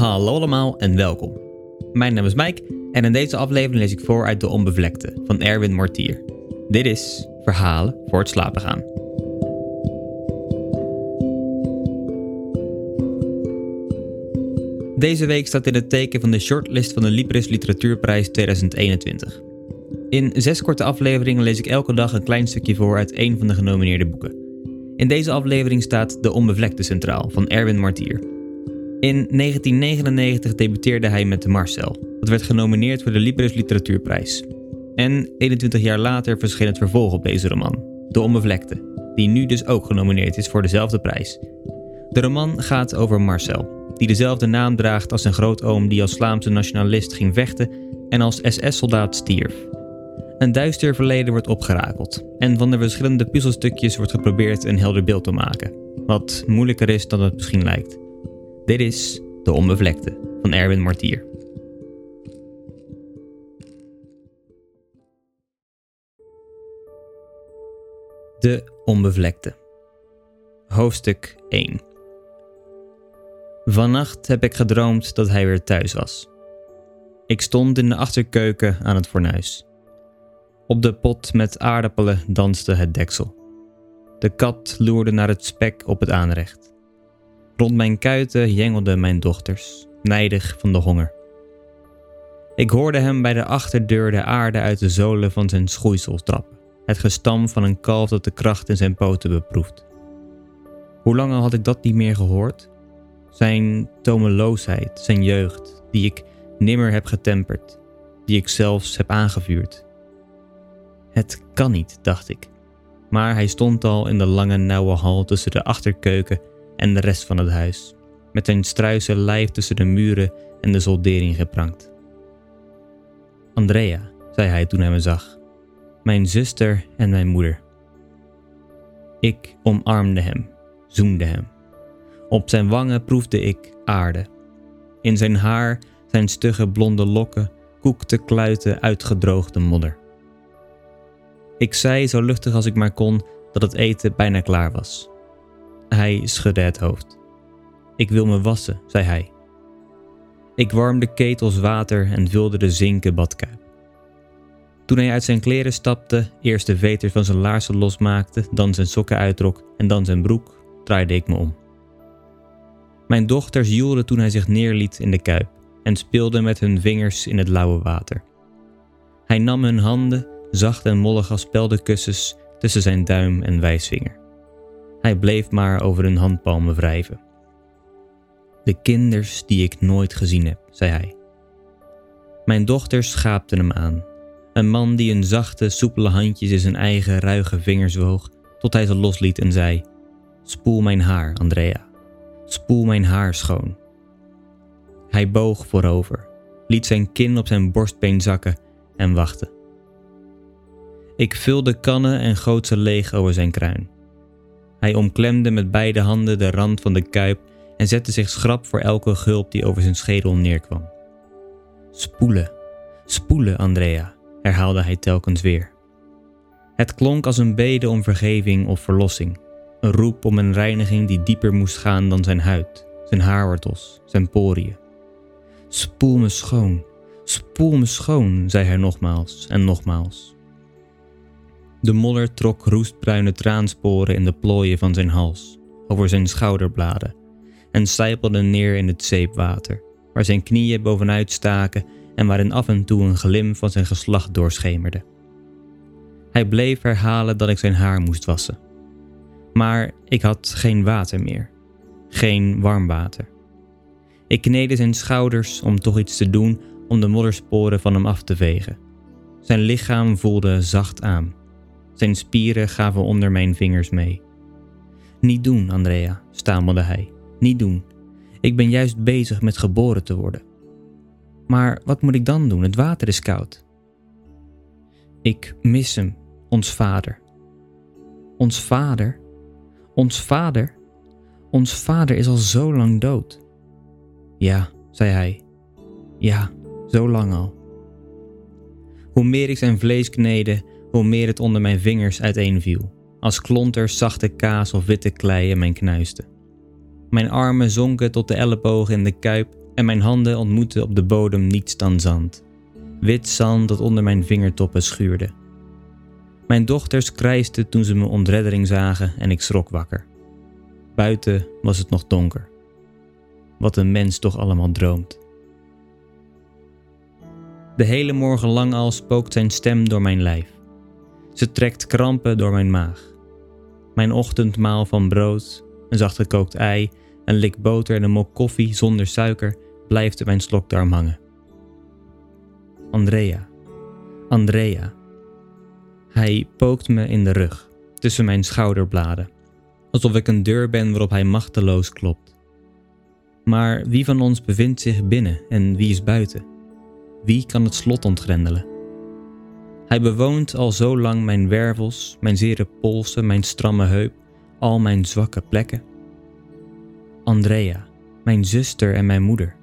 Hallo allemaal en welkom. Mijn naam is Mike en in deze aflevering lees ik voor uit De Onbevlekte van Erwin Mortier. Dit is Verhalen voor het slapen gaan. Deze week staat in het teken van de shortlist van de Libris Literatuurprijs 2021. In zes korte afleveringen lees ik elke dag een klein stukje voor uit een van de genomineerde boeken. In deze aflevering staat De Onbevlekte Centraal van Erwin Martier. In 1999 debuteerde hij met Marcel, dat werd genomineerd voor de Libris Literatuurprijs. En 21 jaar later verscheen het vervolg op deze roman, De Onbevlekte, die nu dus ook genomineerd is voor dezelfde prijs. De roman gaat over Marcel, die dezelfde naam draagt als zijn grootoom die als Vlaamse nationalist ging vechten en als SS-soldaat stierf. Een duister verleden wordt opgerakeld en van de verschillende puzzelstukjes wordt geprobeerd een helder beeld te maken, wat moeilijker is dan het misschien lijkt. Dit is De Onbevlekte van Erwin Martier. De Onbevlekte. Hoofdstuk 1. Vannacht heb ik gedroomd dat hij weer thuis was. Ik stond in de achterkeuken aan het fornuis. Op de pot met aardappelen danste het deksel. De kat loerde naar het spek op het aanrecht. Rond mijn kuiten jengelden mijn dochters, nijdig van de honger. Ik hoorde hem bij de achterdeur de aarde uit de zolen van zijn schoeisel trappen, het gestam van een kalf dat de kracht in zijn poten beproeft. Hoe lang had ik dat niet meer gehoord? Zijn tomeloosheid, zijn jeugd, die ik nimmer heb getemperd, die ik zelfs heb aangevuurd. Het kan niet, dacht ik. Maar hij stond al in de lange nauwe hal tussen de achterkeuken en de rest van het huis, met zijn struise lijf tussen de muren en de zoldering geprankt. Andrea, zei hij toen hij me zag, mijn zuster en mijn moeder. Ik omarmde hem, zoende hem. Op zijn wangen proefde ik aarde. In zijn haar, zijn stugge blonde lokken, koekte kluiten uitgedroogde modder. Ik zei zo luchtig als ik maar kon dat het eten bijna klaar was. Hij schudde het hoofd. Ik wil me wassen, zei hij. Ik warmde ketels water en vulde de zinken badkuip. Toen hij uit zijn kleren stapte, eerst de veters van zijn laarzen losmaakte, dan zijn sokken uittrok en dan zijn broek, draaide ik me om. Mijn dochters joelden toen hij zich neerliet in de kuip en speelden met hun vingers in het lauwe water. Hij nam hun handen zacht en mollig als speldenkussens tussen zijn duim en wijsvinger. Hij bleef maar over hun handpalmen wrijven. De kinders die ik nooit gezien heb, zei hij. Mijn dochters schaapten hem aan. Een man die een zachte, soepele handjes in zijn eigen ruige vingers woog, tot hij ze losliet en zei: Spoel mijn haar, Andrea. Spoel mijn haar schoon. Hij boog voorover, liet zijn kin op zijn borstbeen zakken en wachtte. Ik vulde kannen en goot ze leeg over zijn kruin. Hij omklemde met beide handen de rand van de kuip en zette zich schrap voor elke gulp die over zijn schedel neerkwam. Spoelen, spoelen, Andrea, herhaalde hij telkens weer. Het klonk als een bede om vergeving of verlossing, een roep om een reiniging die dieper moest gaan dan zijn huid, zijn haarwortels, zijn poriën. Spoel me schoon, spoel me schoon, zei hij nogmaals en nogmaals. De modder trok roestbruine traansporen in de plooien van zijn hals, over zijn schouderbladen, en sijpelde neer in het zeepwater, waar zijn knieën bovenuit staken en waarin af en toe een glim van zijn geslacht doorschemerde. Hij bleef herhalen dat ik zijn haar moest wassen. Maar ik had geen water meer, geen warm water. Ik kneedde zijn schouders om toch iets te doen om de moddersporen van hem af te vegen. Zijn lichaam voelde zacht aan. Zijn spieren gaven onder mijn vingers mee. Niet doen, Andrea, stamelde hij. Niet doen. Ik ben juist bezig met geboren te worden. Maar wat moet ik dan doen? Het water is koud. Ik mis hem, ons vader. Ons vader? Ons vader? Ons vader is al zo lang dood. Ja, zei hij. Ja, zo lang al. Hoe meer ik zijn vlees kneedde, hoe meer het onder mijn vingers uiteenviel, als klonters zachte kaas of witte klei in mijn knuisten. Mijn armen zonken tot de ellebogen in de kuip en mijn handen ontmoetten op de bodem niets dan zand. Wit zand dat onder mijn vingertoppen schuurde. Mijn dochters krijsten toen ze me ontreddering zagen en ik schrok wakker. Buiten was het nog donker. Wat een mens toch allemaal droomt. De hele morgen lang al spookt zijn stem door mijn lijf. Ze trekt krampen door mijn maag. Mijn ochtendmaal van brood, een zacht gekookt ei, een lik boter en een mok koffie zonder suiker blijft in mijn slokdarm hangen. Andrea, Andrea. Hij pookt me in de rug, tussen mijn schouderbladen, alsof ik een deur ben waarop hij machteloos klopt. Maar wie van ons bevindt zich binnen en wie is buiten? Wie kan het slot ontgrendelen? Hij bewoont al zo lang mijn wervels, mijn zere polsen, mijn stramme heup, al mijn zwakke plekken. Andrea, mijn zuster en mijn moeder.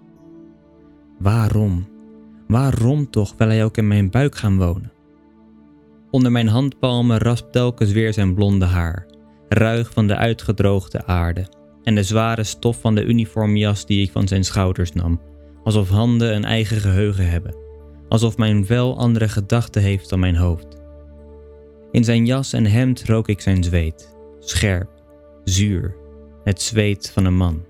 Waarom? Waarom toch wil hij ook in mijn buik gaan wonen? Onder mijn handpalmen raspt telkens weer zijn blonde haar, ruig van de uitgedroogde aarde, en de zware stof van de uniformjas die ik van zijn schouders nam, alsof handen een eigen geheugen hebben, alsof mijn vel andere gedachten heeft dan mijn hoofd. In zijn jas en hemd rook ik zijn zweet, scherp, zuur, het zweet van een man.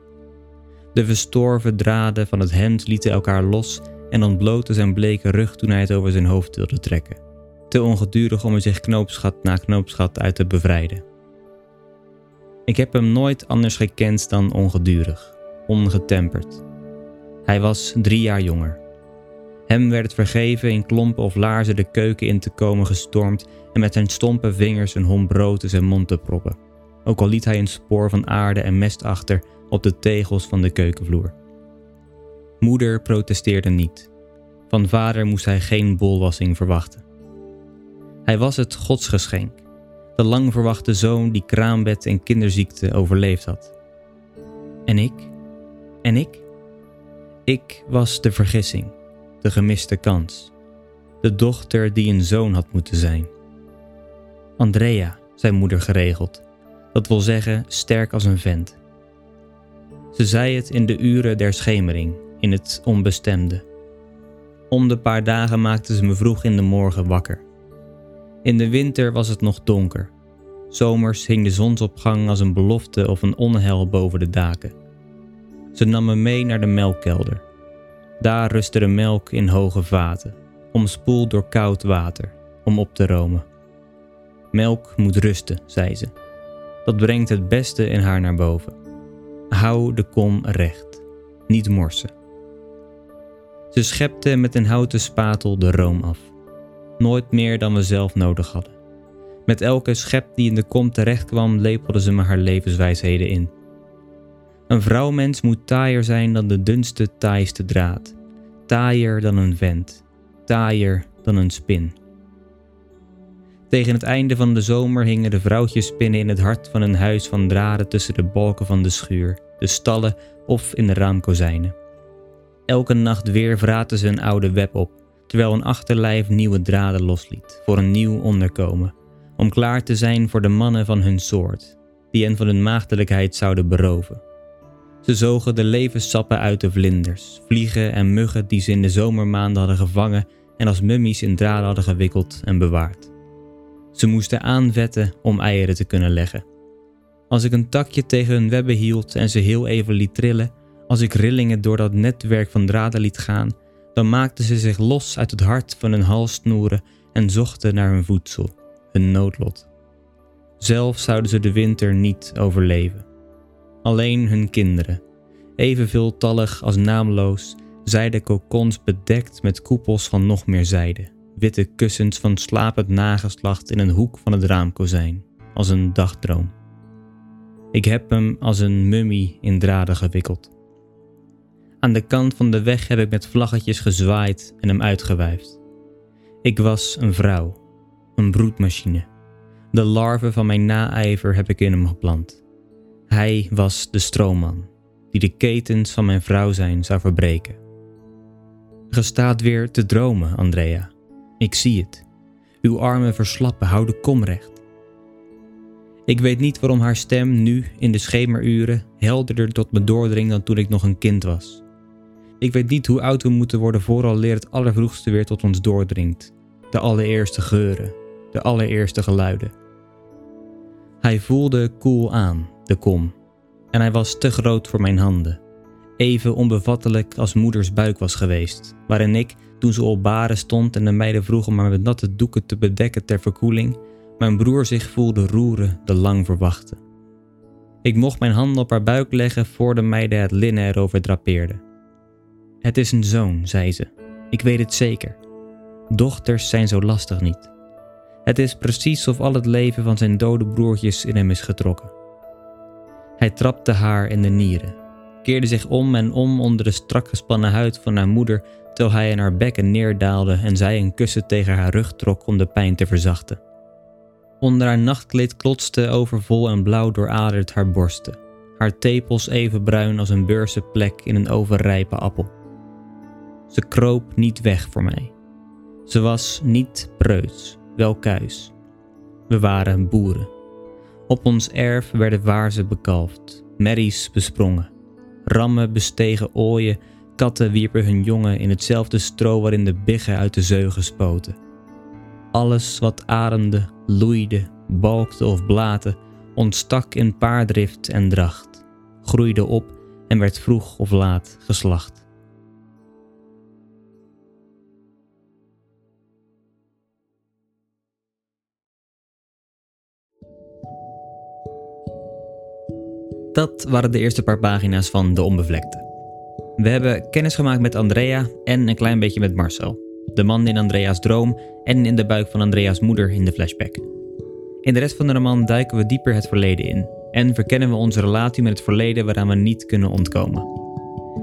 De verstorven draden van het hemd lieten elkaar los en ontbloten zijn bleke rug toen hij het over zijn hoofd wilde trekken. Te ongedurig om er zich knoopsgat na knoopsgat uit te bevrijden. Ik heb hem nooit anders gekend dan ongedurig, ongetemperd. Hij was drie jaar jonger. Hem werd het vergeven in klompen of laarzen de keuken in te komen gestormd en met zijn stompe vingers een hom brood in zijn mond te proppen. Ook al liet hij een spoor van aarde en mest achter op de tegels van de keukenvloer. Moeder protesteerde niet. Van vader moest hij geen bolwassing verwachten. Hij was het godsgeschenk, de lang verwachte zoon die kraambed en kinderziekte overleefd had. En ik? En ik? Ik was de vergissing, de gemiste kans, de dochter die een zoon had moeten zijn. Andrea, zei moeder geregeld, dat wil zeggen sterk als een vent. Ze zei het in de uren der schemering, in het onbestemde. Om de paar dagen maakte ze me vroeg in de morgen wakker. In de winter was het nog donker. Zomers hing de zonsopgang als een belofte of een onheil boven de daken. Ze nam me mee naar de melkkelder. Daar rustte de melk in hoge vaten, omspoeld door koud water, om op te romen. Melk moet rusten, zei ze. Dat brengt het beste in haar naar boven. Hou de kom recht, niet morsen. Ze schepte met een houten spatel de room af. Nooit meer dan we zelf nodig hadden. Met elke schep die in de kom terecht kwam, lepelde ze me haar levenswijsheden in. Een vrouwmens moet taaier zijn dan de dunste, taaiste draad. Taaier dan een vent. Taaier dan een spin. Tegen het einde van de zomer hingen de vrouwtjes spinnen in het hart van een huis van draden tussen de balken van de schuur, de stallen of in de raamkozijnen. Elke nacht weer vraten ze een oude web op, terwijl een achterlijf nieuwe draden losliet voor een nieuw onderkomen, om klaar te zijn voor de mannen van hun soort, die hen van hun maagdelijkheid zouden beroven. Ze zogen de levenssappen uit de vlinders, vliegen en muggen die ze in de zomermaanden hadden gevangen en als mummies in draden hadden gewikkeld en bewaard. Ze moesten aanvetten om eieren te kunnen leggen. Als ik een takje tegen hun webben hield en ze heel even liet trillen, als ik rillingen door dat netwerk van draden liet gaan, dan maakten ze zich los uit het hart van hun halssnoeren en zochten naar hun voedsel, hun noodlot. Zelf zouden ze de winter niet overleven. Alleen hun kinderen, even veeltallig als naamloos, zijden kokons bedekt met koepels van nog meer zijde witte kussens van slapend nageslacht in een hoek van het raamkozijn, als een dagdroom. Ik heb hem als een mummie in draden gewikkeld. Aan de kant van de weg heb ik met vlaggetjes gezwaaid en hem uitgewuifd. Ik was een vrouw, een broedmachine. De larve van mijn naijver heb ik in hem geplant. Hij was de stroomman, die de ketens van mijn vrouw zijn zou verbreken. Ge staat weer te dromen, Andrea. Ik zie het. Uw armen verslappen, hou de kom recht. Ik weet niet waarom haar stem nu, in de schemeruren, helderder tot me doordringt dan toen ik nog een kind was. Ik weet niet hoe oud we moeten worden vooral leer het allervroegste weer tot ons doordringt. De allereerste geuren, de allereerste geluiden. Hij voelde koel aan, de kom, en hij was te groot voor mijn handen. Even onbevattelijk als moeders buik was geweest, waarin ik, toen ze op baren stond en de meiden vroegen maar met natte doeken te bedekken ter verkoeling, mijn broer zich voelde roeren de lang verwachte. Ik mocht mijn handen op haar buik leggen voor de meiden het linnen erover drapeerden. Het is een zoon, zei ze. Ik weet het zeker. Dochters zijn zo lastig niet. Het is precies of al het leven van zijn dode broertjes in hem is getrokken. Hij trapte haar in de nieren, keerde zich om en om onder de strak gespannen huid van haar moeder terwijl hij in haar bekken neerdaalde en zij een kussen tegen haar rug trok om de pijn te verzachten. Onder haar nachtkleed klotste overvol en blauw dooraderd haar borsten, haar tepels even bruin als een beurzenplek in een overrijpe appel. Ze kroop niet weg voor mij. Ze was niet preuts, wel kuis. We waren boeren. Op ons erf werden waarzen bekalfd, merries besprongen. Rammen bestegen ooien, katten wierpen hun jongen in hetzelfde stro waarin de biggen uit de zeugen spoten. Alles wat ademde, loeide, balkte of blate, ontstak in paardrift en dracht, groeide op en werd vroeg of laat geslacht. Dat waren de eerste paar pagina's van De Onbevlekte. We hebben kennis gemaakt met Andrea en een klein beetje met Marcel. De man in Andrea's droom en in de buik van Andrea's moeder in de flashback. In de rest van de roman duiken we dieper het verleden in en verkennen we onze relatie met het verleden waaraan we niet kunnen ontkomen.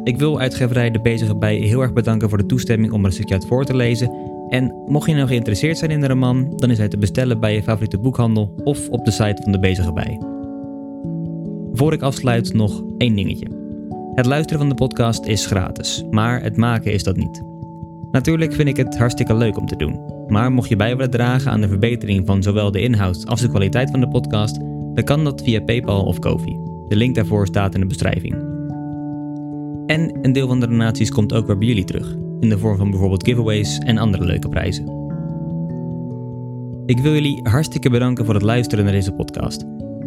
Ik wil uitgeverij De Bezige Bij heel erg bedanken voor de toestemming om er een stukje uit voor te lezen. En mocht je nou geïnteresseerd zijn in de roman, dan is hij te bestellen bij je favoriete boekhandel of op de site van De Bezige Bij. Voor ik afsluit nog één dingetje. Het luisteren van de podcast is gratis, maar het maken is dat niet. Natuurlijk vind ik het hartstikke leuk om te doen, maar mocht je bij willen dragen aan de verbetering van zowel de inhoud als de kwaliteit van de podcast, dan kan dat via PayPal of Kofi. De link daarvoor staat in de beschrijving. En een deel van de donaties komt ook weer bij jullie terug, in de vorm van bijvoorbeeld giveaways en andere leuke prijzen. Ik wil jullie hartstikke bedanken voor het luisteren naar deze podcast.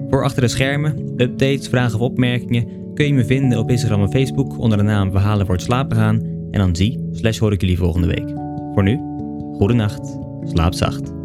Voor achter de schermen, updates, vragen of opmerkingen kun je me vinden op Instagram en Facebook onder de naam Verhalen voor het slapen gaan. En dan zie, slash hoor ik jullie volgende week. Voor nu, goede nacht, slaap zacht.